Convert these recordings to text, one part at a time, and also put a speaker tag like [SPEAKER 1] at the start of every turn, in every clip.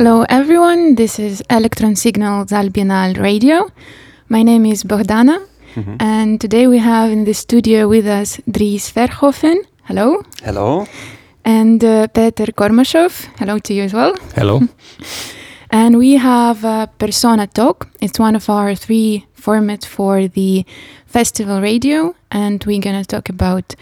[SPEAKER 1] Hello, everyone. This is Electron Signals Albienal Radio. My name is Bohdana,
[SPEAKER 2] Mhm.
[SPEAKER 1] and today we have in the studio with us Dries Verhoeven. Hello.
[SPEAKER 2] Hello.
[SPEAKER 1] And uh, Peeter Kormašov. Hello to you as well.
[SPEAKER 3] Hello.
[SPEAKER 1] And we have uh, Persona Talk. It's one of our three formats for the festival radio, and we're gonna talk about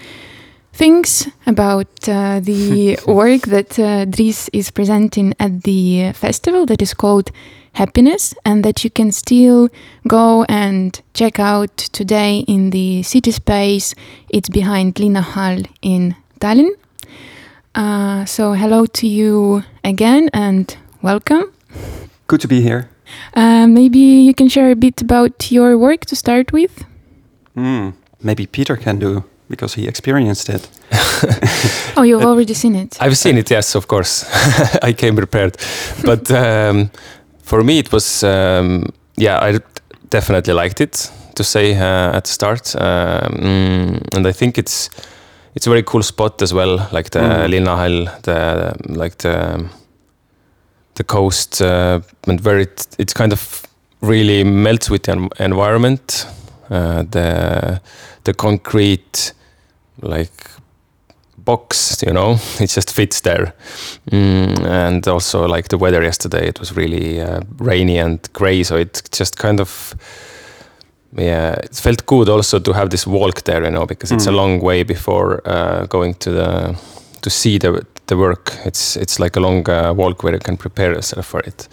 [SPEAKER 1] things about uh, the work that uh, Dries is presenting at the festival that is called Happiness, and that you can still go and check out today in the city space. It's behind Linnahall in Tallinn. Uh, so hello to you again, and welcome.
[SPEAKER 2] Good to be here.
[SPEAKER 1] Uh, maybe you can share a bit about your work to start with.
[SPEAKER 2] Hmm. Maybe Peeter can do because he experienced it.
[SPEAKER 1] Oh, you've already seen it.
[SPEAKER 3] I've seen it, yes, of course. I came prepared. But um, for me, it was, um, yeah, I definitely liked it, to say uh, at the start. Um, and I think it's it's a very cool spot as well, like the
[SPEAKER 2] Mhm.
[SPEAKER 3] Linnahall, the like the the coast, uh, and where it it kind of really melts with the en- environment. Uh, the the concrete, like box, you know, it just fits there. Mm, and also, like the weather yesterday, it was really uh, rainy and gray, so it just kind of, yeah, it felt good also to have this walk there, you know, because it's a
[SPEAKER 2] Mm.
[SPEAKER 3] long way before uh, going to the to see the the work. It's it's like a long uh, walk where you can prepare yourself for it.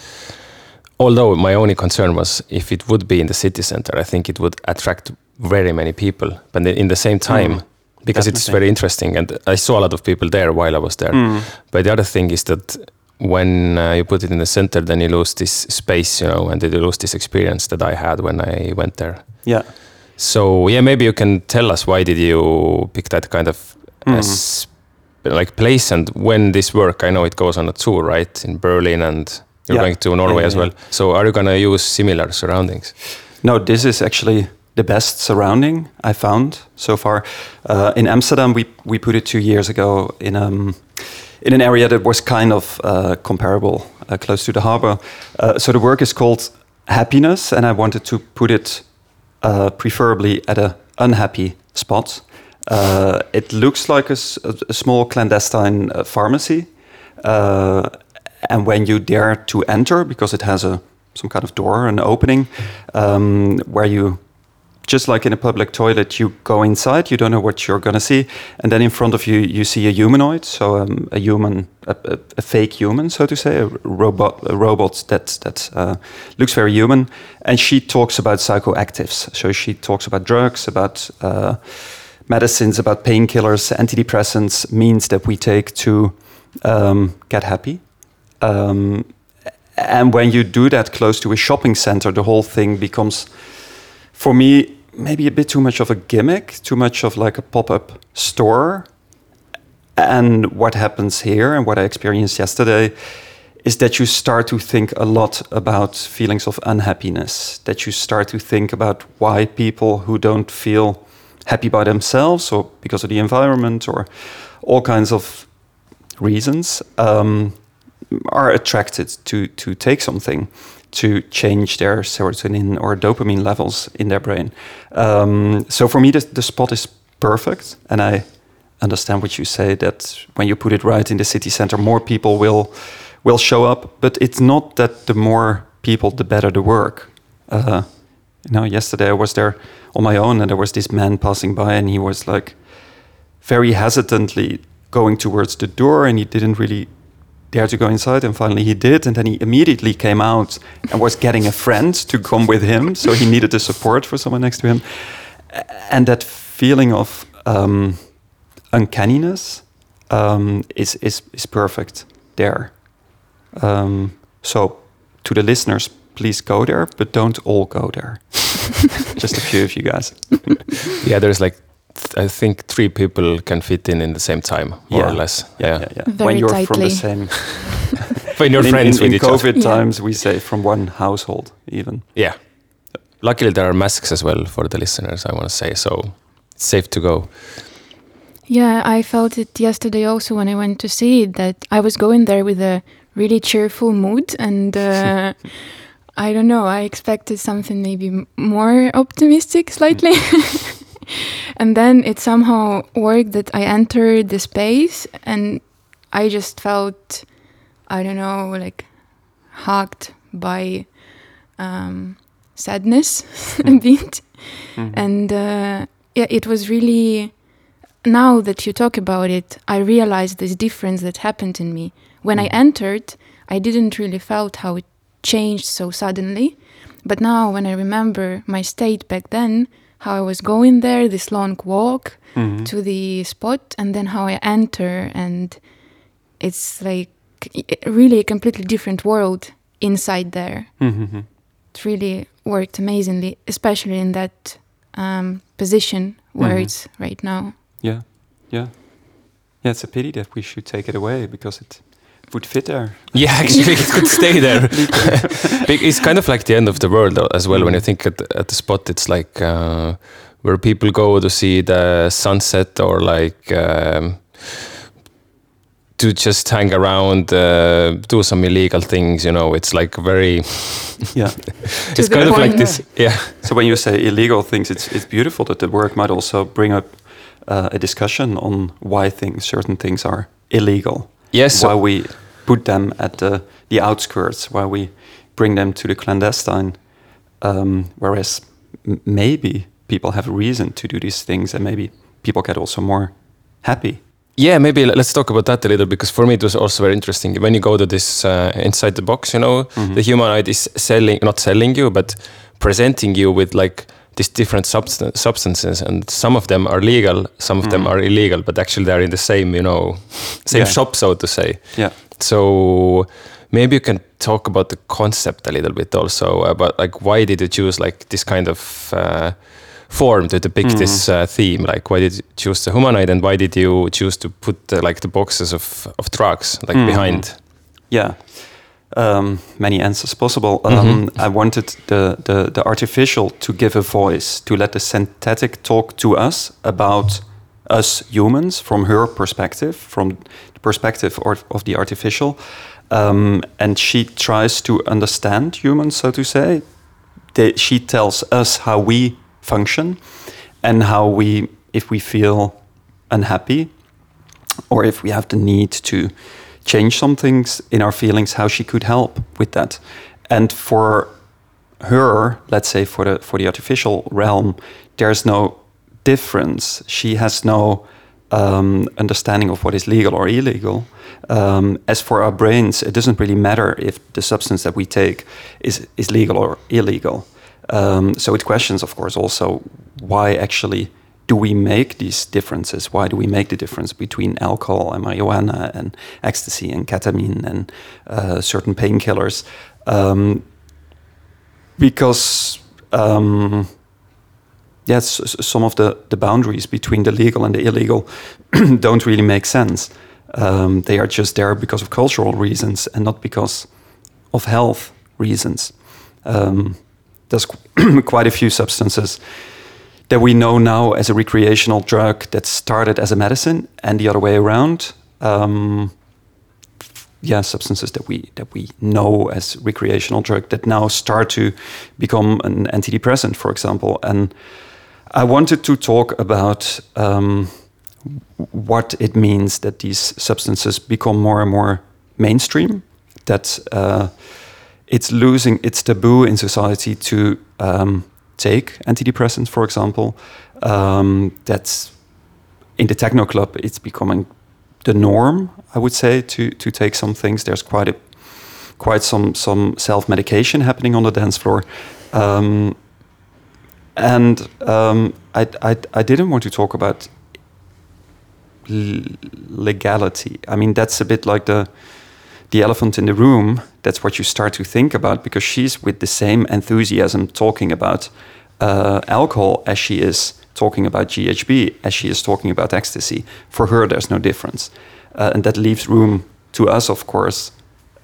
[SPEAKER 3] Although my only concern was if it would be in the city center, I think it would attract very many people. But in the same time,
[SPEAKER 2] Mm,
[SPEAKER 3] because it's very interesting, and I saw a lot of people there while I was there.
[SPEAKER 2] Hmm.
[SPEAKER 3] But the other thing is that when uh, you put it in the center, then you lose this space, you know, and you lose this experience that I had when I went there.
[SPEAKER 2] Yeah.
[SPEAKER 3] So yeah, maybe you can tell us why did you pick that kind of
[SPEAKER 2] Hmm.
[SPEAKER 3] as like place and when this work? I know it goes on a tour, right, in Berlin, and you're
[SPEAKER 2] Yeah.
[SPEAKER 3] going to Norway
[SPEAKER 2] Yeah,
[SPEAKER 3] as
[SPEAKER 2] yeah,
[SPEAKER 3] well. So are you gonna use similar surroundings?
[SPEAKER 2] No, this is actually the best surrounding I found so far. Uh, in Amsterdam, we we put it two years ago in um in an area that was kind of uh, comparable, uh, close to the harbor. Uh, so the work is called Happiness, and I wanted to put it uh, preferably at a unhappy spot. Uh, it looks like a small clandestine pharmacy, and when you dare to enter, because it has a some kind of door, an opening, um, where you just like in a public toilet, you go inside, you don't know what you're going to see, and then in front of you, you see a humanoid, so um, a human, a, a, a fake human, so to say, a robot, a robot that that uh, looks very human, and she talks about psychoactives. So she talks about drugs, about uh, medicines, about painkillers, antidepressants, means that we take to um, get happy. Um, and when you do that close to a shopping center, the whole thing becomes, for me, maybe a bit too much of a gimmick, too much of like a pop up store. And what happens here, and what I experienced yesterday, is that you start to think a lot about feelings of unhappiness, that you start to think about why people who don't feel happy by themselves or because of the environment or all kinds of reasons um, are attracted to to take something to change their serotonin or dopamine levels in their brain. Um, so for me, the, the spot is perfect, and I understand what you say that when you put it right in the city center, more people will will show up. But it's not that the more people, the better the work. Uh, you know, yesterday I was there on my own, and there was this man passing by, and he was like very hesitantly going towards the door, and he didn't really dare to go inside. And finally, he did, and then he immediately came out and was getting a friend to come with him. So he needed the support for someone next to him, and that feeling of um, uncanniness um, is, is is perfect there. Um, so, to the listeners, please go there, but don't all go there. Just a few of you guys.
[SPEAKER 3] Yeah, there's like I think three people can fit in in the same time, more
[SPEAKER 2] Yeah.
[SPEAKER 3] or less. Yeah,
[SPEAKER 1] Very
[SPEAKER 2] when you're from the same.
[SPEAKER 3] when you're
[SPEAKER 2] in,
[SPEAKER 3] friends
[SPEAKER 2] in,
[SPEAKER 3] with
[SPEAKER 2] in
[SPEAKER 3] each other.
[SPEAKER 2] COVID
[SPEAKER 1] Yeah.
[SPEAKER 2] times, we say from one household, even.
[SPEAKER 3] Yeah. Luckily, there are masks as well for the listeners. I want to say so. It's safe to go.
[SPEAKER 1] Yeah, I felt it yesterday also when I went to see it that I was going there with a really cheerful mood, and uh, I don't know. I expected something maybe more optimistic, slightly. and then it somehow worked that I entered the space and I just felt, I don't know, like hugged by um, sadness a bit.
[SPEAKER 2] Mhm.
[SPEAKER 1] And uh, yeah, it was really. Now that you talk about it, I realized this difference that happened in me. When I
[SPEAKER 2] Mhm.
[SPEAKER 1] entered, I didn't really felt how it changed so suddenly. But now, when I remember my state back then, how I was going there, this long walk
[SPEAKER 2] Mhm.
[SPEAKER 1] to the spot, and then how I enter, and it's like really a completely different world inside there.
[SPEAKER 2] Mhm.
[SPEAKER 1] It really worked amazingly, especially in that um, position where
[SPEAKER 2] Mhm.
[SPEAKER 1] it's right now.
[SPEAKER 2] Yeah, yeah, yeah. It's a pity that we should take it away because it would fit there.
[SPEAKER 3] Yeah, actually, it could stay there. It's kind of like the end of the world as well. When you think at, at the spot, it's like uh, where people go to see the sunset or like um, to just hang around, uh, do some illegal things. You know, it's like very.
[SPEAKER 2] Yeah.
[SPEAKER 3] it's kind of like
[SPEAKER 1] point.
[SPEAKER 3] this. Yeah.
[SPEAKER 2] So when you say illegal things, it's it's beautiful that the work might also bring up uh, a discussion on why things, certain things, are illegal.
[SPEAKER 3] Yes.
[SPEAKER 2] why we put them at the the outskirts, why we bring them to the clandestine, um, whereas m- maybe people have a reason to do these things, and maybe people get also more happy.
[SPEAKER 3] Yeah, maybe let's talk about that a little because for me it was also very interesting. When you go to this uh, inside the box, you know,
[SPEAKER 2] Mhm.
[SPEAKER 3] the humanoid is selling, not selling you, but presenting you with like these different substan- substances, and some of them are legal, some of them
[SPEAKER 2] Mhm.
[SPEAKER 3] are illegal, but actually they're in the same, you know, same
[SPEAKER 2] Yeah.
[SPEAKER 3] shop, so to say.
[SPEAKER 2] Yeah.
[SPEAKER 3] So maybe you can talk about the concept a little bit also about like why did you choose like this kind of uh, form to depict
[SPEAKER 2] Mhm.
[SPEAKER 3] this uh, theme? Like why did you choose the humanoid and why did you choose to put uh, like the boxes of, of drugs like
[SPEAKER 2] Mhm.
[SPEAKER 3] behind?
[SPEAKER 2] Yeah. Um, many answers possible. Um,
[SPEAKER 3] Mhm.
[SPEAKER 2] I wanted the, the, the artificial to give a voice, to let the synthetic talk to us about us humans from her perspective, from the perspective of, of the artificial. Um, and she tries to understand humans, so to say. They, she tells us how we function and how we, if we feel unhappy or if we have the need to change some things in our feelings, how she could help with that. And for her, let's say for the for the artificial realm, there's no difference. She has no um, understanding of what is legal or illegal. Um, as for our brains, it doesn't really matter if the substance that we take is is legal or illegal. Um, so it questions, of course, also why actually do we make these differences? Why do we make the difference between alcohol and marijuana and ecstasy and ketamine and uh, certain painkillers? Um, because um, yes, some of the, the boundaries between the legal and the illegal don't really make sense. Um, they are just there because of cultural reasons and not because of health reasons. Um, there's qu- quite a few substances that we know now as a recreational drug that started as a medicine and the other way around. Um, yeah, substances that we that we know as recreational drug that now start to become an antidepressant, for example. And I wanted to talk about um, what it means that these substances become more and more mainstream. That uh, it's losing its taboo in society to um, take antidepressants, for example. Um, that's in the techno club, it's becoming the norm, I would say, to to take some things. There's quite a quite some some self medication happening on the dance floor, um, and um, I, I I didn't want to talk about legality. I mean, that's a bit like the the elephant in the room. That's what you start to think about because she's with the same enthusiasm talking about uh, alcohol as she is talking about GHB, as she is talking about ecstasy. For her, there's no difference, uh, and that leaves room to us, of course,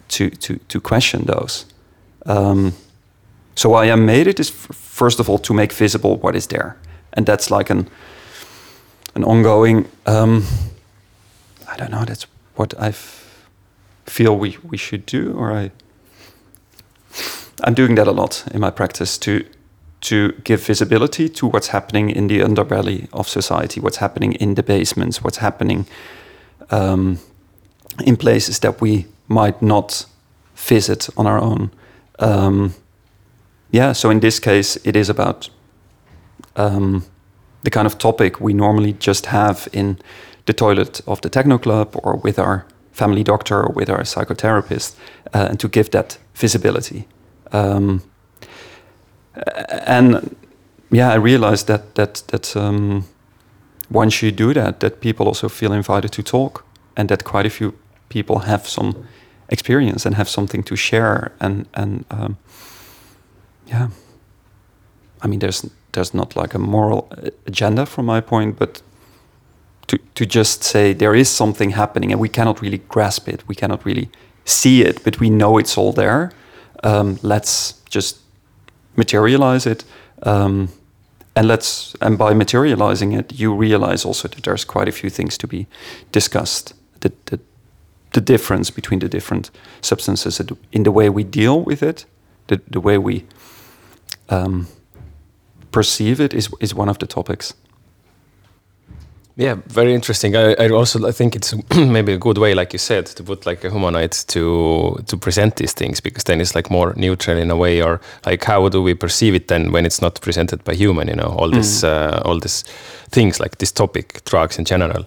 [SPEAKER 2] to to to question those. Um, so why I made it is first of all to make visible what is there, and that's like an an ongoing. Um, I don't know. That's what I've feel we, we should do, or I I'm doing that a lot in my practice to to give visibility to what's happening in the underbelly of society, what's happening in the basements, what's happening um, in places that we might not visit on our own. Um, yeah, so in this case, it is about um, the kind of topic we normally just have in the toilet of the techno club or with our family doctor or with our psychotherapist, uh, and to give that visibility. Um, and yeah, I realized that that that um, once you do that, that people also feel invited to talk, and that quite a few people have some experience and have something to share, and and um, yeah, I mean, there's there's not like a moral agenda from my point, but to to just say there is something happening, and we cannot really grasp it, we cannot really see it, but we know it's all there. Um, let's just materialize it. Um, and let's and by materializing it, you realize also that there's quite a few things to be discussed. The the, the difference between the different substances in the way we deal with it, the the way we um, perceive it is is one of the topics.
[SPEAKER 3] Yeah, very interesting. I, I also I think it's maybe a good way, like you said, to put like a humanoid to to present these things because then it's like more neutral in a way, or like how do we perceive it then when it's not presented by human? You know, all this mm. uh, all these things like this topic, drugs in general,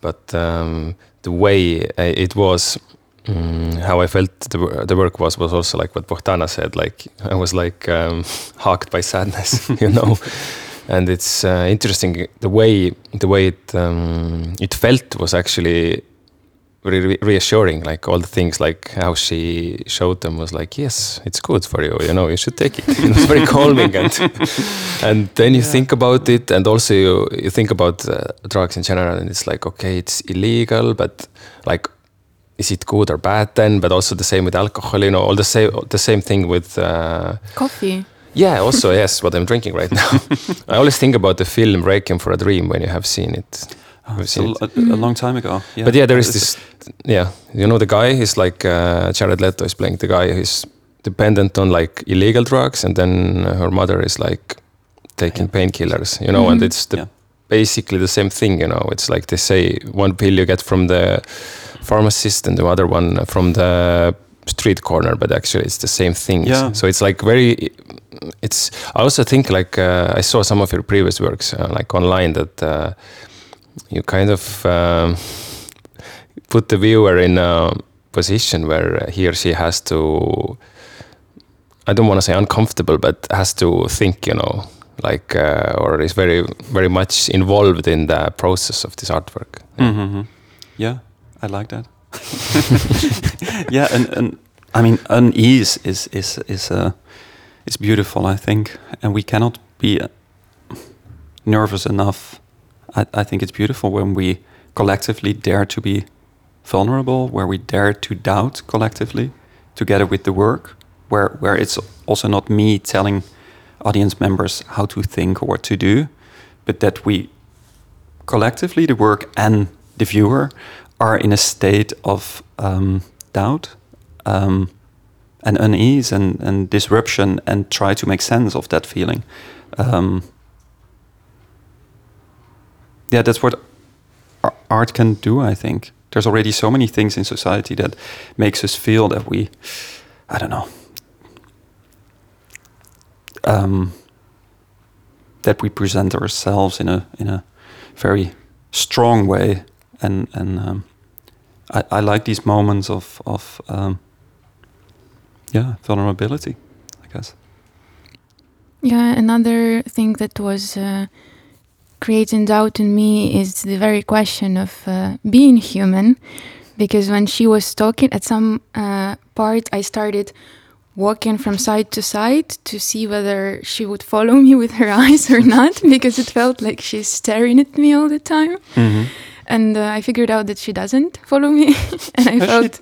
[SPEAKER 3] but um, the way uh, it was. Mm, how I felt the, the work was was also like what Bohdana said. Like I was like um, hacked by sadness, you know. And it's uh, interesting the way the way it um, it felt was actually very reassuring like all the things like how she showed them was like yes it's good for you you know you should take it. It was very calming and and then you yeah. think about it and also you, you think about uh, drugs in general and it's like okay it's illegal but like is it good or bad then? But also the same with alcohol you know all the same the same thing with uh,
[SPEAKER 1] coffee
[SPEAKER 3] yeah, also yes, what I'm drinking right now. I always think about the film Requiem for a Dream when you have seen it.
[SPEAKER 2] Oh, seen a, it. a, long time ago.
[SPEAKER 3] Yeah. But yeah, there is this. Yeah, you know the guy is like uh, Jared Leto is playing the guy who's dependent on like illegal drugs, and then her mother is like taking painkillers. You know, mm -hmm. and it's the, yeah. basically the same thing. You know, it's like they say one pill you get from the pharmacist and the other one from the street corner, but actually it's the same thing. Yeah. So it's like very. It's. I also think like uh, I saw some of your previous works uh, like online that uh, you kind of um, put the viewer in a position where he or she has to. I don't want to say uncomfortable, but has to think. You know, like uh, or is very very much involved in the process of this artwork.
[SPEAKER 2] Mm -hmm. Yeah, I like that. yeah, and, and I mean, unease is is is uh, is beautiful. I think, and we cannot be nervous enough. I, I think it's beautiful when we collectively dare to be vulnerable, where we dare to doubt collectively, together with the work, where where it's also not me telling audience members how to think or what to do, but that we collectively, the work and the viewer, are in a state of um, doubt um, and unease and, and disruption and try to make sense of that feeling. Um, yeah, that's what art can do, I think. There's already so many things in society that makes us feel that we, I don't know, um, that we present ourselves in a in a very strong way, and and um, I, I like these moments of of um, yeah vulnerability, I guess.
[SPEAKER 1] Yeah, another thing that was uh, creating doubt in me is the very question of uh, being human, because when she was talking at some uh, part, I started walking from side to side to see whether she would follow me with her eyes or not, because it felt like she's staring at me all the time. Mm -hmm and uh, I figured out that she doesn't follow me, and I felt.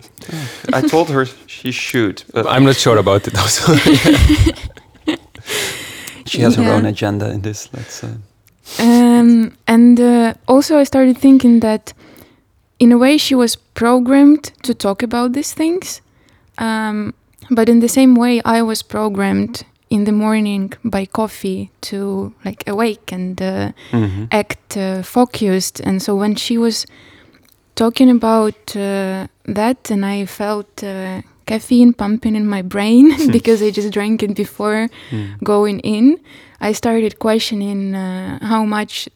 [SPEAKER 2] I told her she should,
[SPEAKER 3] but I'm not sure about it. Also,
[SPEAKER 2] she has yeah. her own agenda in this. Let's. Uh...
[SPEAKER 1] Um, and uh, also, I started thinking that in a way, she was programmed to talk about these things. Um, but in the same way, I was programmed in the morning by coffee to like awake and uh,
[SPEAKER 2] Mhm.
[SPEAKER 1] act uh, focused. And so when she was talking about uh, that, and I felt uh, caffeine pumping in my brain because I just drank it before
[SPEAKER 2] Mm.
[SPEAKER 1] going in, I started questioning uh, how much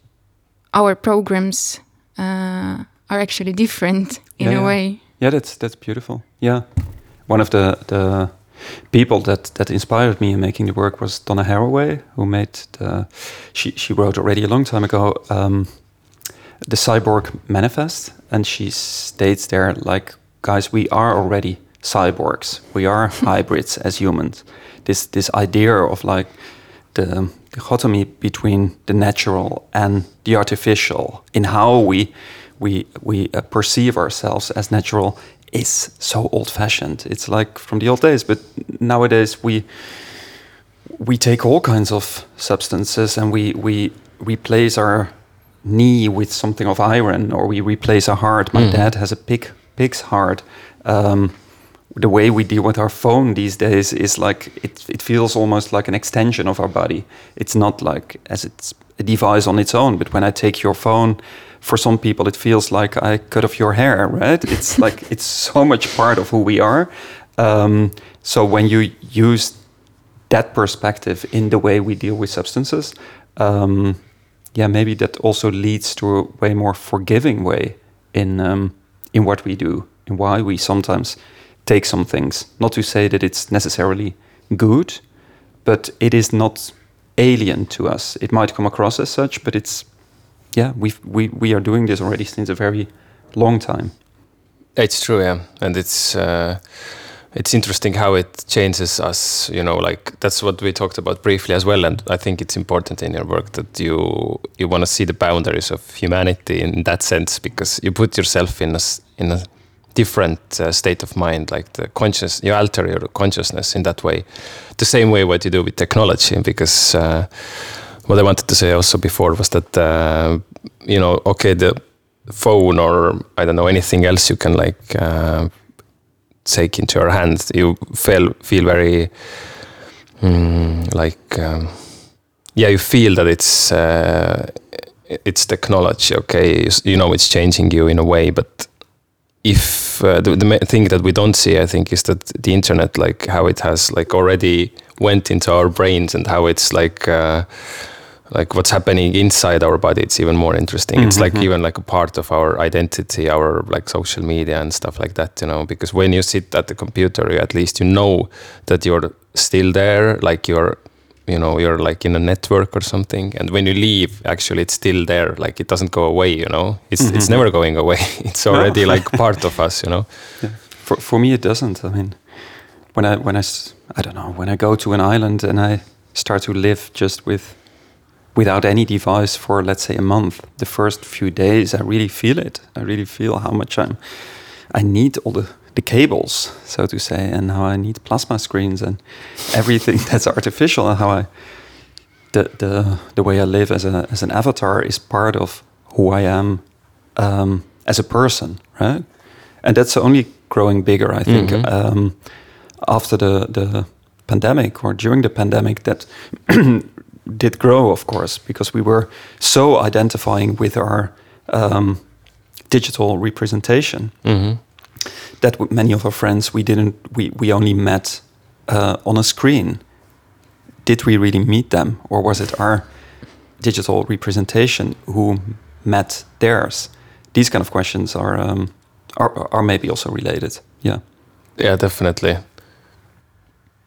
[SPEAKER 1] our programs uh, are actually different in
[SPEAKER 2] Yeah,
[SPEAKER 1] a
[SPEAKER 2] yeah.
[SPEAKER 1] way.
[SPEAKER 2] Yeah, that's that's beautiful. Yeah, one of the the people that that inspired me in making the work was Donna Haraway, who made the. She she wrote already a long time ago um, the Cyborg Manifest, and she states there like, guys, we are already cyborgs. We are hybrids as humans. This this idea of like the dichotomy between the natural and the artificial in how we we we uh, perceive ourselves as natural is so old-fashioned. It's like from the old days, but nowadays we we take all kinds of substances and we we replace our knee with something of iron, or we replace a heart. My
[SPEAKER 3] Mm.
[SPEAKER 2] dad has a pig pig's heart. Um, the way we deal with our phone these days is like it, it feels almost like an extension of our body. It's not like as it's a device on its own, but when I take your phone, for some people it feels like I cut off your hair, right? It's like it's so much part of who we are. Um, so when you use that perspective in the way we deal with substances, um, yeah, maybe that also leads to a way more forgiving way in um, in what we do and why we sometimes take some things. Not to say that it's necessarily good, but it is not alien to us. It might come across as such, but it's yeah, we we we are doing this already since a very long time.
[SPEAKER 3] It's true, yeah, and it's uh, it's interesting how it changes us. You know, like that's what we talked about briefly as well, and I think it's important in your work that you you want to see the boundaries of humanity in that sense because you put yourself in a in a different uh, state of mind, like the conscious, you alter your consciousness in that way, the same way what you do with technology. Because uh, what I wanted to say also before was that uh, you know, okay, the phone or I don't know anything else you can like uh, take into your hand, you feel feel very mm, like um, yeah, you feel that it's uh, it's technology. Okay, you, know it's changing you in a way, but if uh, the, the thing that we don't see, I think, is that the internet, like how it has like already went into our brains and how it's like. Uh, like what's happening inside our body it's even more interesting it's like
[SPEAKER 2] Mhm.
[SPEAKER 3] even like a part of our identity our like social media and stuff like that you know because when you sit at the computer you at least you know that you're still there like you're you know you're like in a network or something and when you leave actually it's still there like it doesn't go away you know it's it's
[SPEAKER 2] Mhm.
[SPEAKER 3] never going away it's
[SPEAKER 2] No.
[SPEAKER 3] already like part of us you know yeah.
[SPEAKER 2] For for me, it doesn't. I mean, when I when i i don't know when I go to an island and I start to live just with without any device for let's say a month, the first few days I really feel it. I really feel how much I'm. I need all the the cables, so to say, and how I need plasma screens and everything that's artificial, and how I the the the way I live as a as an avatar is part of who I am um, as a person, right? And that's only growing bigger, I think.
[SPEAKER 3] Mhm.
[SPEAKER 2] Um, after the the pandemic or during the pandemic, that did grow, of course, because we were so identifying with our um, digital representation
[SPEAKER 3] hmm
[SPEAKER 2] that with many of our friends we didn't we, we only met uh, on a screen. Did we really meet them or was it our digital representation who met theirs? These kind of questions are um, are, are maybe also related. Yeah.
[SPEAKER 3] Yeah, definitely.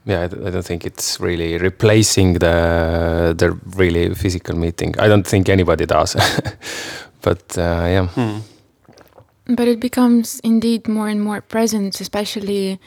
[SPEAKER 3] Yeah, I d- I don't think it's really replacing the the really physical meeting. I don't think anybody does. but uh, yeah,
[SPEAKER 1] But it becomes indeed more and more present, especially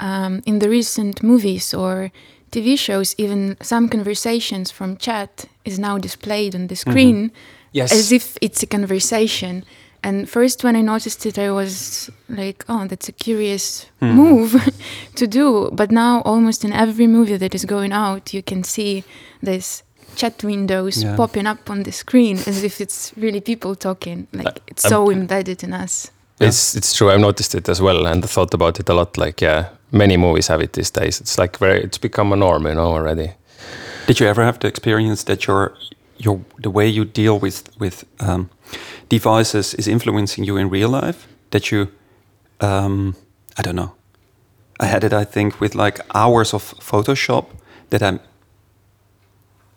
[SPEAKER 1] um, in the recent movies or TV shows. Even some conversations from chat is now displayed on the screen
[SPEAKER 3] yes,
[SPEAKER 1] as if it's a conversation. And first, when I noticed it, I was like, "Oh, that's a curious
[SPEAKER 2] Mhm.
[SPEAKER 1] move to do." But now, almost in every movie that is going out, you can see this chat windows
[SPEAKER 2] Yeah.
[SPEAKER 1] popping up on the screen as if it's really people talking. Like it's
[SPEAKER 3] I'm-
[SPEAKER 1] so embedded in us.
[SPEAKER 2] Yeah.
[SPEAKER 3] It's it's true. I've noticed it as well, and thought about it a lot. Like, yeah, many movies have it these days. It's like very. It's become a norm, you know, already.
[SPEAKER 2] Did you ever have the experience that your your the way you deal with with um, devices is influencing you in real life? That you, um, I don't know. I had it, I think, with like hours of Photoshop that I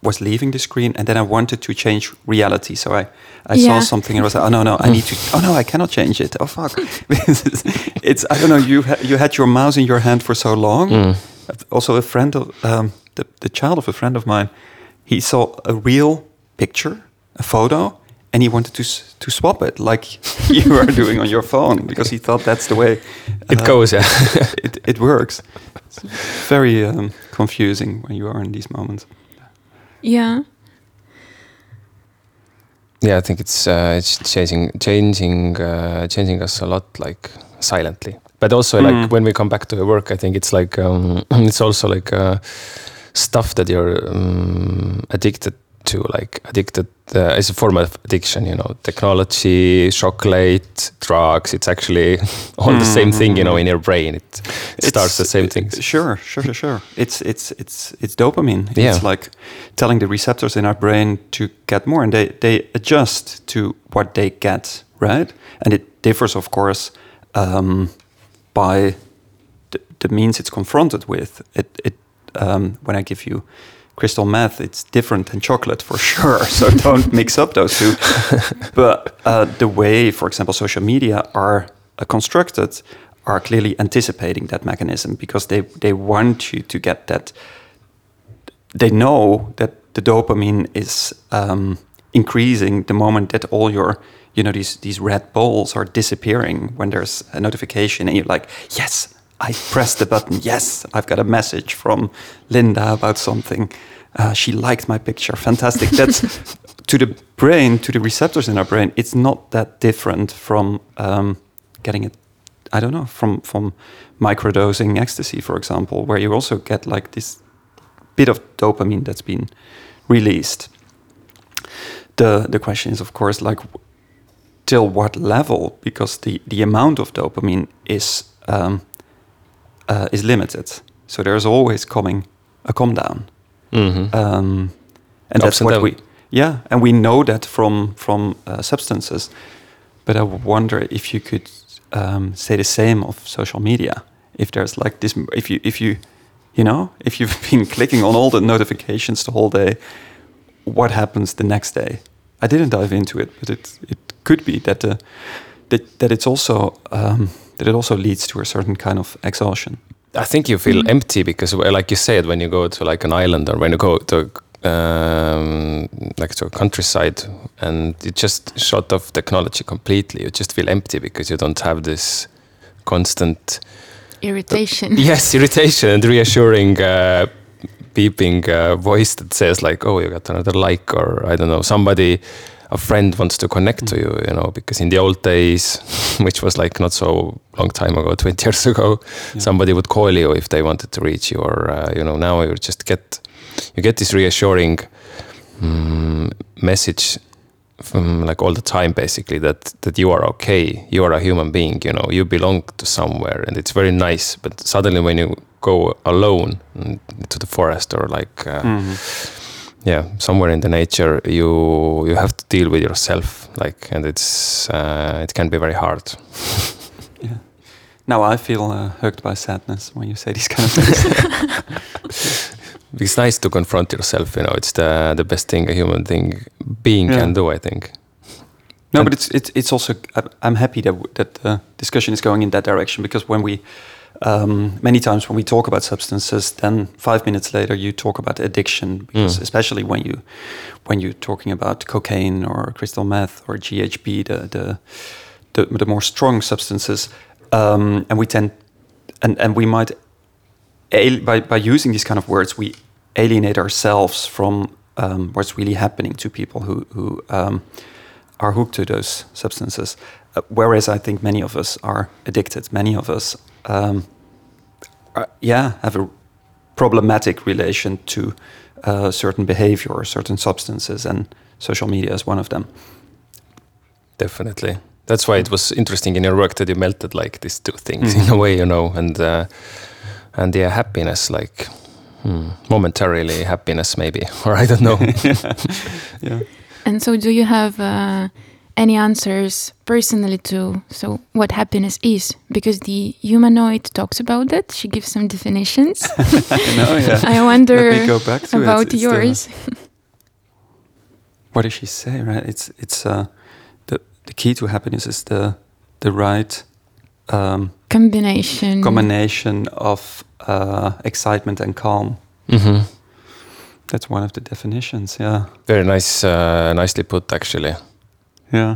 [SPEAKER 2] was leaving the screen, and then I wanted to change reality. So I, I saw something and I was like, oh no, no, I need to. Oh no, I cannot change it. Oh fuck! it's I don't know. You ha- you had your mouse in your hand for so long.
[SPEAKER 3] Mm.
[SPEAKER 2] Also, a friend of um, the the child of a friend of mine, he saw a real picture, a photo, and he wanted to to swap it like you are doing on your phone because he thought that's the way
[SPEAKER 3] It
[SPEAKER 2] uh,
[SPEAKER 3] goes, yeah.
[SPEAKER 2] it, it works. It's very um, confusing when you are in these moments.
[SPEAKER 1] Yeah.
[SPEAKER 3] yeah, I think it's uh, it's changing, changing, uh, changing us a lot, like silently. But also, like
[SPEAKER 2] Mm.
[SPEAKER 3] when we come back to the work, I think it's like um, it's also like uh, stuff that you're um, addicted to, like addicted. Uh, it's a form of addiction, you know, technology, chocolate, drugs. It's actually all the same thing, you know, in your brain. It, it starts the same things.
[SPEAKER 2] Sure, sure, sure, sure. It's it's it's it's dopamine.
[SPEAKER 3] Yeah.
[SPEAKER 2] It's like telling the receptors in our brain to get more, and they they adjust to what they get, right? And it differs, of course, um, by the, the means it's confronted with. It it um, when I give you crystal meth, it's different than chocolate for sure. So don't mix up those two. but uh, the way, for example, social media are uh, constructed are clearly anticipating that mechanism because they they want you to get that. They know that the dopamine is um, increasing the moment that all your you know these these red balls are disappearing when there's a notification and you're like yes I pressed the button. Yes I've got a message from Linda about something. Uh, she liked my picture. Fantastic. That's to the brain to the receptors in our brain it's not that different from um, getting it I don't know from from microdosing ecstasy for example where you also get like this bit of dopamine that's been released. The the question is of course like till what level? Because the the amount of dopamine is um, uh, is limited. So there's always coming a come down.
[SPEAKER 3] Mhm.
[SPEAKER 2] um, and that's what
[SPEAKER 3] down.
[SPEAKER 2] we yeah and we know that from from uh, substances. But i wonder if you could um, say the same of social media. If there's like this if you if you you know if you've been clicking on all the notifications the whole day what happens the next day? I didn't dive into it but it it could be that the that, that it's also um, that it also leads to a certain kind of exhaustion
[SPEAKER 3] I think you feel empty because, like you said, when you go to like an island or when you go to um, like to a countryside and you just shut off technology completely, you just feel empty because you don't have this constant
[SPEAKER 1] Irritation.
[SPEAKER 3] yes irritation and reassuring uh, beeping uh, voice that says like, oh, you got another like or I don't know somebody. A friend wants to connect to you, you know, because in the old days, which was like not so long time ago, 20 years ago,
[SPEAKER 2] Yeah.
[SPEAKER 3] somebody would call you if they wanted to reach you or uh, you know now you just get you get this reassuring mm, message from like all the time basically that that you are okay you are a human being you know you belong to somewhere and it's very nice but suddenly when you go alone mm, to the forest or like uh,
[SPEAKER 2] Mhm.
[SPEAKER 3] Yeah somewhere in the nature you you have to deal with yourself like and it's uh, it can be very hard
[SPEAKER 2] Yeah. Now I feel uh, hooked by sadness when you say these kind of things.
[SPEAKER 3] it's nice to confront yourself you know it's the the best thing a human thing being
[SPEAKER 2] Yeah.
[SPEAKER 3] can do i think
[SPEAKER 2] no,
[SPEAKER 3] And-
[SPEAKER 2] but it's it's it's also I'm happy that w- that the discussion is going in that direction because when we um, many times when we talk about substances, then five minutes later you talk about addiction because
[SPEAKER 3] Mm.
[SPEAKER 2] especially when you when you're talking about cocaine or crystal meth or GHB, the the the, the more strong substances, um, and we tend and and we might by by using these kind of words we alienate ourselves from um, what's really happening to people who who um, are hooked to those substances. Uh, whereas I think many of us are addicted. Many of us, um, are, yeah, have a problematic relation to uh, certain behavior or certain substances, and social media is one of them.
[SPEAKER 3] definitely That's why it was interesting in your work that you melted like these two things in a way, you know, and uh, and yeah, happiness, like hmm, momentarily happiness, maybe, or I don't know.
[SPEAKER 2] yeah.
[SPEAKER 1] And so, do you have uh, any answers personally to so what happiness is? Because the humanoid talks about that. She gives some definitions.
[SPEAKER 2] no, yeah.
[SPEAKER 1] I wonder
[SPEAKER 2] Let go back to it.
[SPEAKER 1] about
[SPEAKER 2] It's the-
[SPEAKER 1] yours.
[SPEAKER 2] what does she say? Right? It's it's uh, the the key to happiness is the the right um,
[SPEAKER 1] Combination.
[SPEAKER 2] combination of uh, excitement and calm.
[SPEAKER 3] hmm
[SPEAKER 2] That's one of the definitions. Yeah.
[SPEAKER 3] Very nice, uh, nicely put, actually.
[SPEAKER 2] Yeah.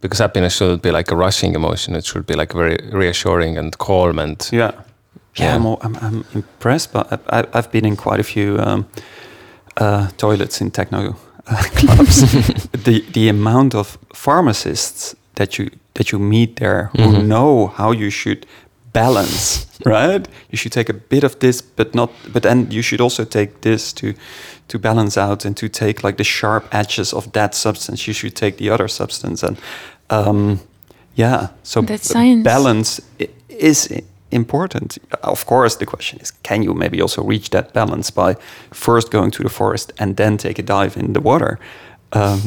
[SPEAKER 3] Because happiness shouldn't be like a rushing emotion. It should be like a very reassuring and calm and
[SPEAKER 2] Yeah. Yeah,
[SPEAKER 3] Yeah.
[SPEAKER 2] I'm, I'm, I'm impressed, but I, I've been in quite a few um, uh, toilets in techno uh, clubs. the the amount of pharmacists that you that you meet there who
[SPEAKER 3] Mhm.
[SPEAKER 2] know how you should balance, right? You should take a bit of this, but not. But then you should also take this to to balance out and to take like the sharp edges of that substance. You should take the other substance, and um, yeah. So balance is important. Of course, the question is, can you maybe also reach that balance by first going to the forest and then take a dive in the water, um,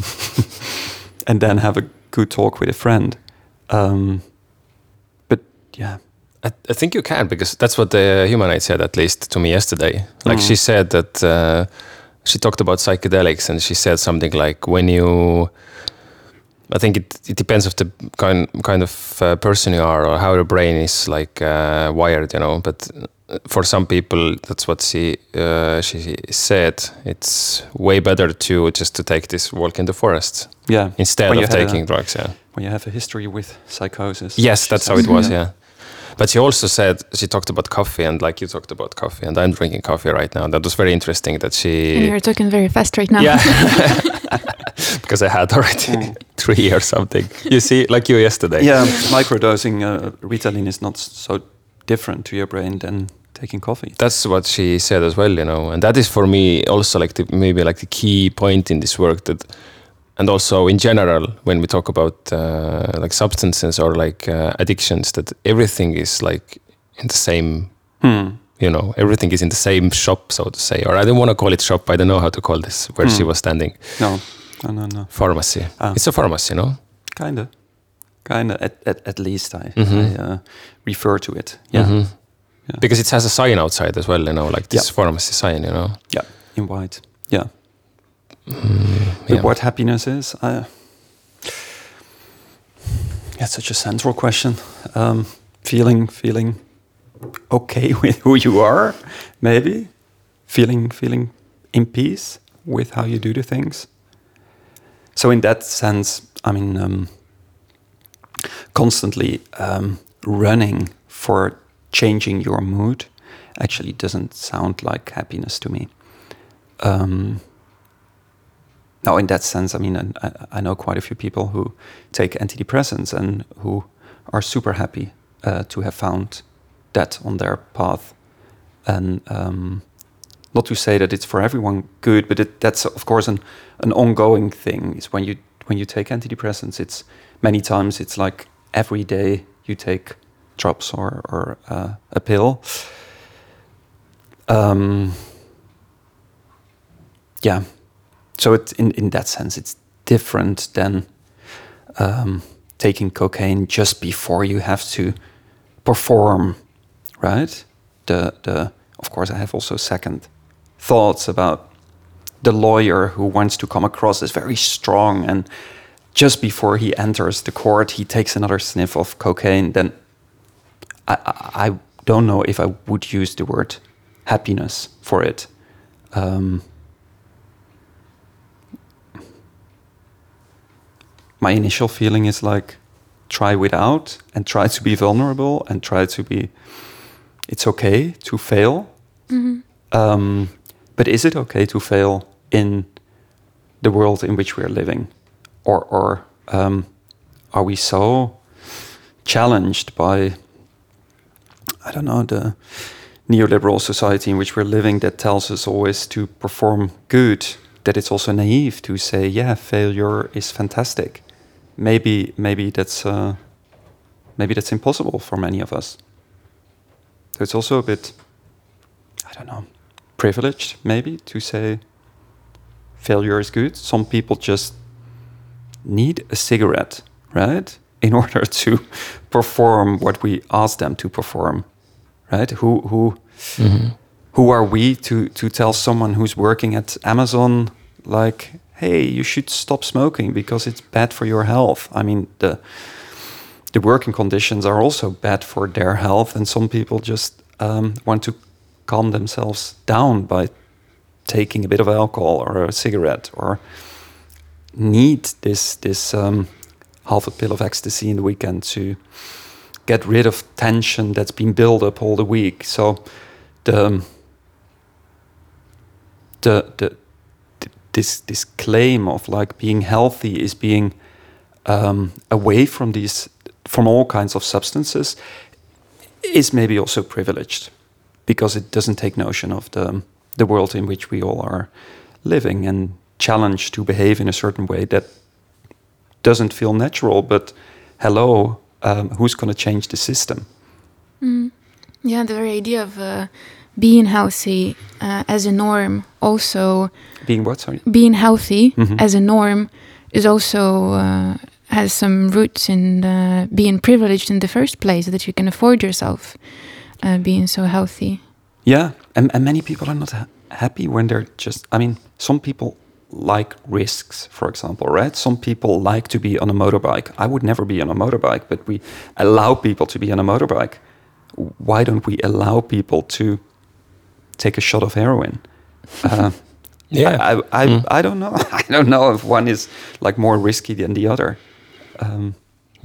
[SPEAKER 2] and then have a good talk with a friend? Um, but yeah,
[SPEAKER 3] I, I think you can because that's what the humanite said at least to me yesterday. Like
[SPEAKER 2] Mm.
[SPEAKER 3] she said that uh, she talked about psychedelics and she said something like when you I think it, it depends of the kind kind of uh, person you are or how your brain is like uh, wired, you know. But uh, for some people, that's what she uh, she said. It's way better to just to take this walk in the forest
[SPEAKER 2] yeah.
[SPEAKER 3] instead of
[SPEAKER 2] had a-
[SPEAKER 3] taking drugs. Yeah.
[SPEAKER 2] When you have a history with psychosis.
[SPEAKER 3] Yes, that's how it was.
[SPEAKER 1] Mhm.
[SPEAKER 3] Yeah. But she also said she talked about coffee and like you talked about coffee and I'm drinking coffee right now. That was very interesting that
[SPEAKER 1] And
[SPEAKER 3] she
[SPEAKER 1] you're talking very fast right now.
[SPEAKER 3] yeah because I had already
[SPEAKER 2] Mm.
[SPEAKER 3] three or something. You see, like you yesterday.
[SPEAKER 2] Yeah, microdosing uh, Ritalin is not so different to your brain than taking coffee.
[SPEAKER 3] That's what she said as well, you know, and that is for me also like the, maybe like the key point in this work that, and also in general when we talk about uh, like substances or like uh, addictions, that everything is like in the same
[SPEAKER 2] Hmm.
[SPEAKER 3] you know everything is in the same shop so to say or i don't want to call it shop i don't know how to call this where she
[SPEAKER 2] Hmm.
[SPEAKER 3] was standing
[SPEAKER 2] No, no, no, no.
[SPEAKER 3] pharmacy
[SPEAKER 2] Ah.
[SPEAKER 3] it's a pharmacy no
[SPEAKER 2] Kinda, kinda. At at, at least I,
[SPEAKER 3] Mhm.
[SPEAKER 2] I uh, refer to it. Yeah,
[SPEAKER 3] Mhm.
[SPEAKER 2] Yeah.
[SPEAKER 3] because it has a sign outside as well you know like this
[SPEAKER 2] Yeah.
[SPEAKER 3] pharmacy sign you know
[SPEAKER 2] yeah, in white. Yeah. But
[SPEAKER 3] yeah.
[SPEAKER 2] what happiness is, I, yeah, such a central question. Um, feeling, feeling okay with who you are, maybe. Feeling, feeling in peace with how you do the things. So in that sense, I mean, um, constantly um, running for changing your mood actually doesn't sound like happiness to me. Um, now, in that sense, I mean, I, I know quite a few people who take antidepressants and who are super happy uh, to have found that on their path. And um, not to say that it's for everyone good, but it, that's of course an, an ongoing thing. Is when you when you take antidepressants, it's many times it's like every day you take drops or or uh, a pill. Um, yeah, so in in that sense it's different than um, taking cocaine just before you have to perform, right? The the of course I have also second thoughts about the lawyer who wants to come across as very strong and just before he enters the court he takes another sniff of cocaine then I, I, I don't know if I would use the word happiness for it um, my initial feeling is like try without and try to be vulnerable and try to be it's okay to fail. Um, but is it okay to fail in the world in which we are living? Or or um, are we so challenged by i don't know the neoliberal society in which we're living that tells us always to perform good that it's also naive to say yeah failure is fantastic maybe maybe that's uh, maybe that's impossible for many of us. So it's also a bit, I don't know, privileged maybe to say failure is good. Some people just need a cigarette, right, in order to perform what we ask them to perform, right? Who who who are we to to tell someone who's working at Amazon like, hey, you should stop smoking because it's bad for your health? I mean the the working conditions are also bad for their health, and some people just um, want to calm themselves down by taking a bit of alcohol or a cigarette or need this this um, half a pill of ecstasy in the weekend to get rid of tension that's been built up all the week. So the the the th- this this claim of like being healthy is being um, away from these from all kinds of substances is maybe also privileged because it doesn't take notion of the the world in which we all are living and challenged to behave in a certain way that doesn't feel natural. But hello, um, who's going to change the system?
[SPEAKER 1] Yeah, the very idea of uh, being healthy uh, as a norm, also
[SPEAKER 2] Being what? Sorry.
[SPEAKER 1] being healthy
[SPEAKER 2] Mhm.
[SPEAKER 1] as a norm, is also uh, has some roots in uh, being privileged in the first place. That you can afford yourself uh, being so healthy.
[SPEAKER 2] Yeah, and, and many people are not ha- happy when they're just. I mean, some people like risks, for example, right? Some people like to be on a motorbike. I would never be on a motorbike, but we allow people to be on a motorbike. Why don't we allow people to take a shot of heroin? Uh,
[SPEAKER 3] Yeah.
[SPEAKER 2] I, I, I,
[SPEAKER 3] Mm.
[SPEAKER 2] I don't know. I don't know if one is like more risky than the other. Um,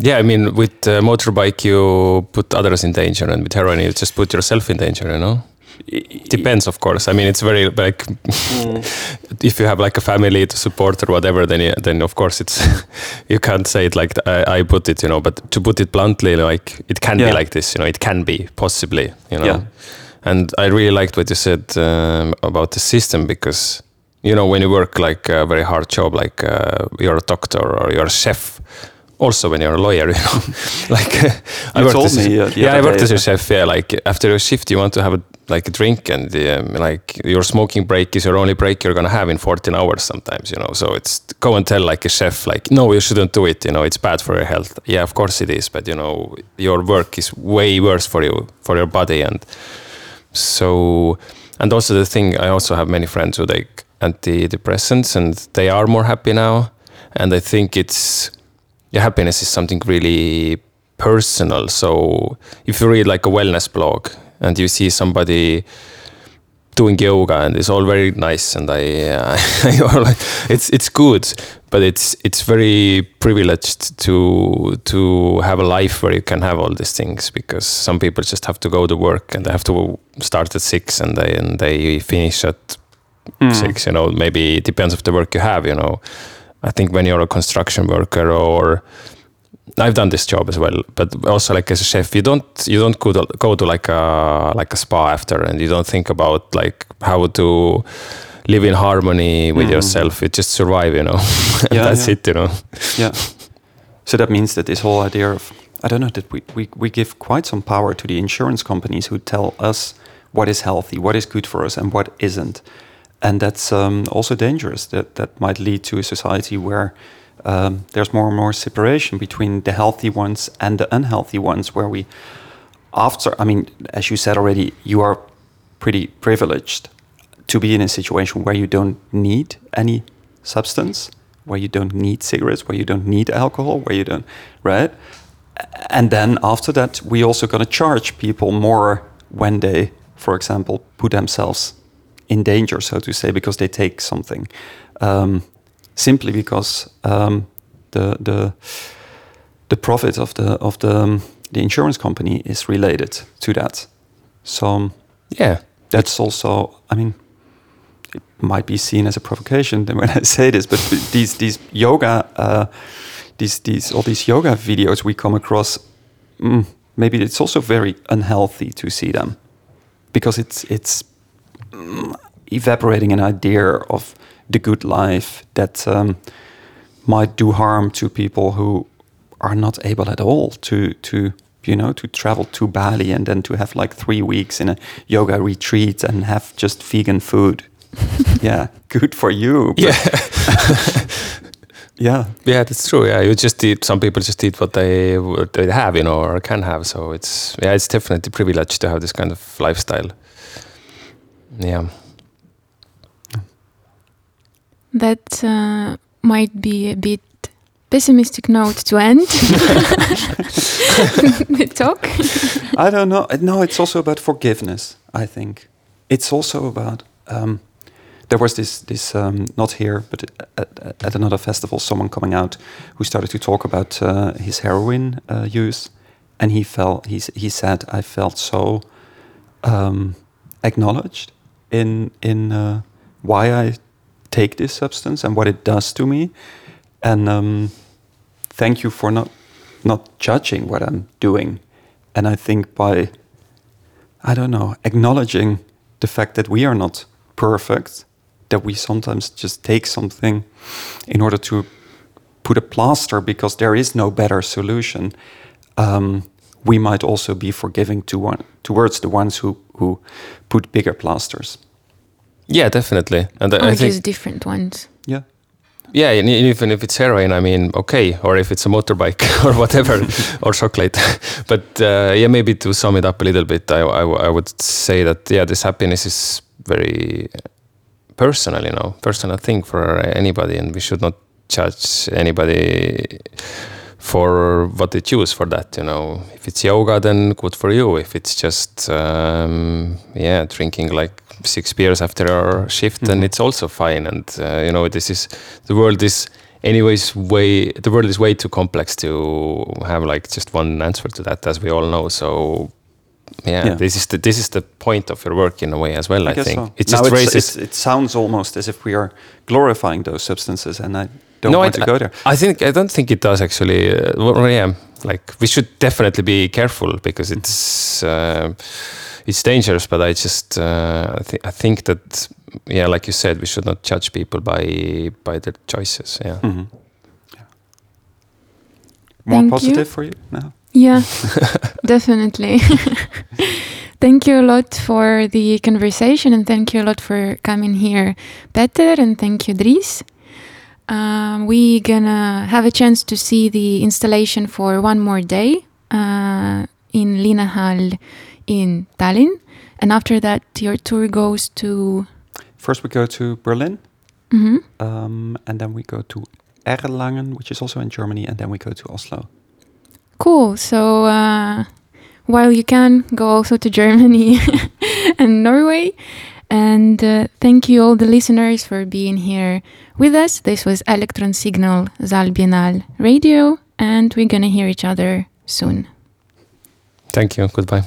[SPEAKER 3] Yeah, I mean, with uh, motorbike, you put others in danger, and with heroin, you just put yourself in danger. You know, It depends, of course. I mean, it's very like if you have like a family to support or whatever, then you, then of course it's you can't say it like I, I put it, you know. But to put it bluntly, like it can
[SPEAKER 2] Yeah.
[SPEAKER 3] be like this, you know. It can be possibly, you know.
[SPEAKER 2] Yeah.
[SPEAKER 3] And I really liked what you said um, about the system because you know when you work like a very hard job, like uh, you're a doctor or you're a chef. Also, when you're a lawyer, you know, like I
[SPEAKER 2] You
[SPEAKER 3] worked as a,
[SPEAKER 2] me, uh, the
[SPEAKER 3] yeah, I worked
[SPEAKER 2] day,
[SPEAKER 3] as a
[SPEAKER 2] uh,
[SPEAKER 3] chef. Yeah, like after your shift, you want to have a like a drink, and um, like your smoking break is your only break you're gonna have in 14 hours sometimes, you know. So it's go and tell like a chef, like, no, you shouldn't do it. You know, it's bad for your health. Yeah, of course it is, but you know, your work is way worse for you, for your body, and so and also the thing i also have many friends who take antidepressants and they are more happy now. And i think it's yeah, happiness is something really personal. So if you read like a wellness blog and you see somebody doing yoga and it's all very nice and i uh, it's it's good but it's it's very privileged to to have a life where you can have all these things because some people just have to go to work and they have to start at six and they and they finish at
[SPEAKER 2] mm.
[SPEAKER 3] six you know maybe it depends of the work you have you know i think when you're a construction worker or I've done this job as well, but also like as a chef, you don't you don't go to go to like a like a spa after, and you don't think about like how to live in harmony with
[SPEAKER 2] Mm.
[SPEAKER 3] yourself. You just survive, you know.
[SPEAKER 2] Yeah,
[SPEAKER 3] That's
[SPEAKER 2] yeah.
[SPEAKER 3] it, you know.
[SPEAKER 2] Yeah. So that means that this whole idea of I don't know that we, we, we give quite some power to the insurance companies who tell us what is healthy, what is good for us, and what isn't, and that's um, also dangerous. That that might lead to a society where um, there's more and more separation between the healthy ones and the unhealthy ones. Where we, after I mean, as you said already, you are pretty privileged to be in a situation where you don't need any substance, where you don't need cigarettes, where you don't need alcohol, where you don't, right? And then after that, we also going to charge people more when they, for example, put themselves in danger, so to say, because they take something, um, simply because um, the the the profit of the of the um, the insurance company is related to that. So um,
[SPEAKER 3] Yeah.
[SPEAKER 2] that's also i mean it might be seen as a provocation when i say this but these these yoga uh, these these all these yoga videos we come across mm, maybe it's also very unhealthy to see them because it's it's mm, evaporating an idea of the good life that um, might do harm to people who are not able at all to to you know to travel to Bali and then to have like three weeks in a yoga retreat and have just vegan food. yeah, good for you.
[SPEAKER 3] Yeah.
[SPEAKER 2] yeah,
[SPEAKER 3] Yeah, that's true. Yeah, you just eat. Some people just eat what they what they have, you know, or can have. So it's yeah, it's definitely privileged to have this kind of lifestyle. Yeah,
[SPEAKER 1] That uh, might be a bit pessimistic note to end the talk.
[SPEAKER 2] I don't know. No, it's also about forgiveness. I think it's also about. Um, there was this this um, not here, but at, at, another festival, someone coming out who started to talk about uh, his heroin uh, use, and he felt he he said I felt so um, acknowledged in in uh, why I take this substance and what it does to me, and um, thank you for not not judging what I'm doing. And I think by, I don't know, acknowledging the fact that we are not perfect, that we sometimes just take something in order to put a plaster because there is no better solution, um, we might also be forgiving to one, towards the ones who, who put bigger plasters.
[SPEAKER 3] Yeah, definitely. And I
[SPEAKER 1] or
[SPEAKER 3] I think
[SPEAKER 1] just different ones.
[SPEAKER 2] Yeah.
[SPEAKER 3] yeah, and even if it's heroin, I mean, okay, or if it's a motorbike or whatever, or chocolate. but uh, yeah, maybe to sum it up a little bit, I I would say that yeah, this happiness is very personal, you know, personal thing for anybody, and we should not judge anybody for what they choose for that. You know, if it's yoga, then good for you. If it's just um, yeah, drinking like six beers after our shift, then
[SPEAKER 2] Mhm.
[SPEAKER 3] it's also fine. And uh, you know, this is the world is anyways way the world is way too complex to have like just one answer to that, as we all know. So. Yeah,
[SPEAKER 2] Yeah.
[SPEAKER 3] this is the this is the point of your work in a way as well. I,
[SPEAKER 2] guess
[SPEAKER 3] think
[SPEAKER 2] so.
[SPEAKER 3] it just
[SPEAKER 2] it's-
[SPEAKER 3] raises
[SPEAKER 2] it's- it sounds almost as if we are glorifying those substances, and I don't
[SPEAKER 3] No,
[SPEAKER 2] want
[SPEAKER 3] I-
[SPEAKER 2] to go there.
[SPEAKER 3] I think I don't think it does actually. Uh, well, yeah, like we should definitely be careful because it's uh, it's dangerous. But I just uh, I, thi- I think that yeah, like you said, we should not judge people by by their choices. Yeah.
[SPEAKER 2] Mhm. Yeah. More
[SPEAKER 1] Thank
[SPEAKER 2] positive
[SPEAKER 1] you.
[SPEAKER 2] for you now.
[SPEAKER 1] Yeah, definitely. thank you a lot for the conversation and thank you a lot for coming here, Peeter, and thank you, Dries. Um, we gonna have a chance to see the installation for one more day uh, in Linnahall in Tallinn, and after that, your tour goes to.
[SPEAKER 2] First, we go to Berlin,
[SPEAKER 1] Mhm.
[SPEAKER 2] um, and then we go to Erlangen, which is also in Germany, and then we go to Oslo.
[SPEAKER 1] Cool. So uh, while you can go also to Germany and Norway. And uh, thank you all the listeners for being here with us. This was Electron Signal SAAL Biennale Radio, and we're gonna hear each other soon.
[SPEAKER 3] Thank you. Goodbye.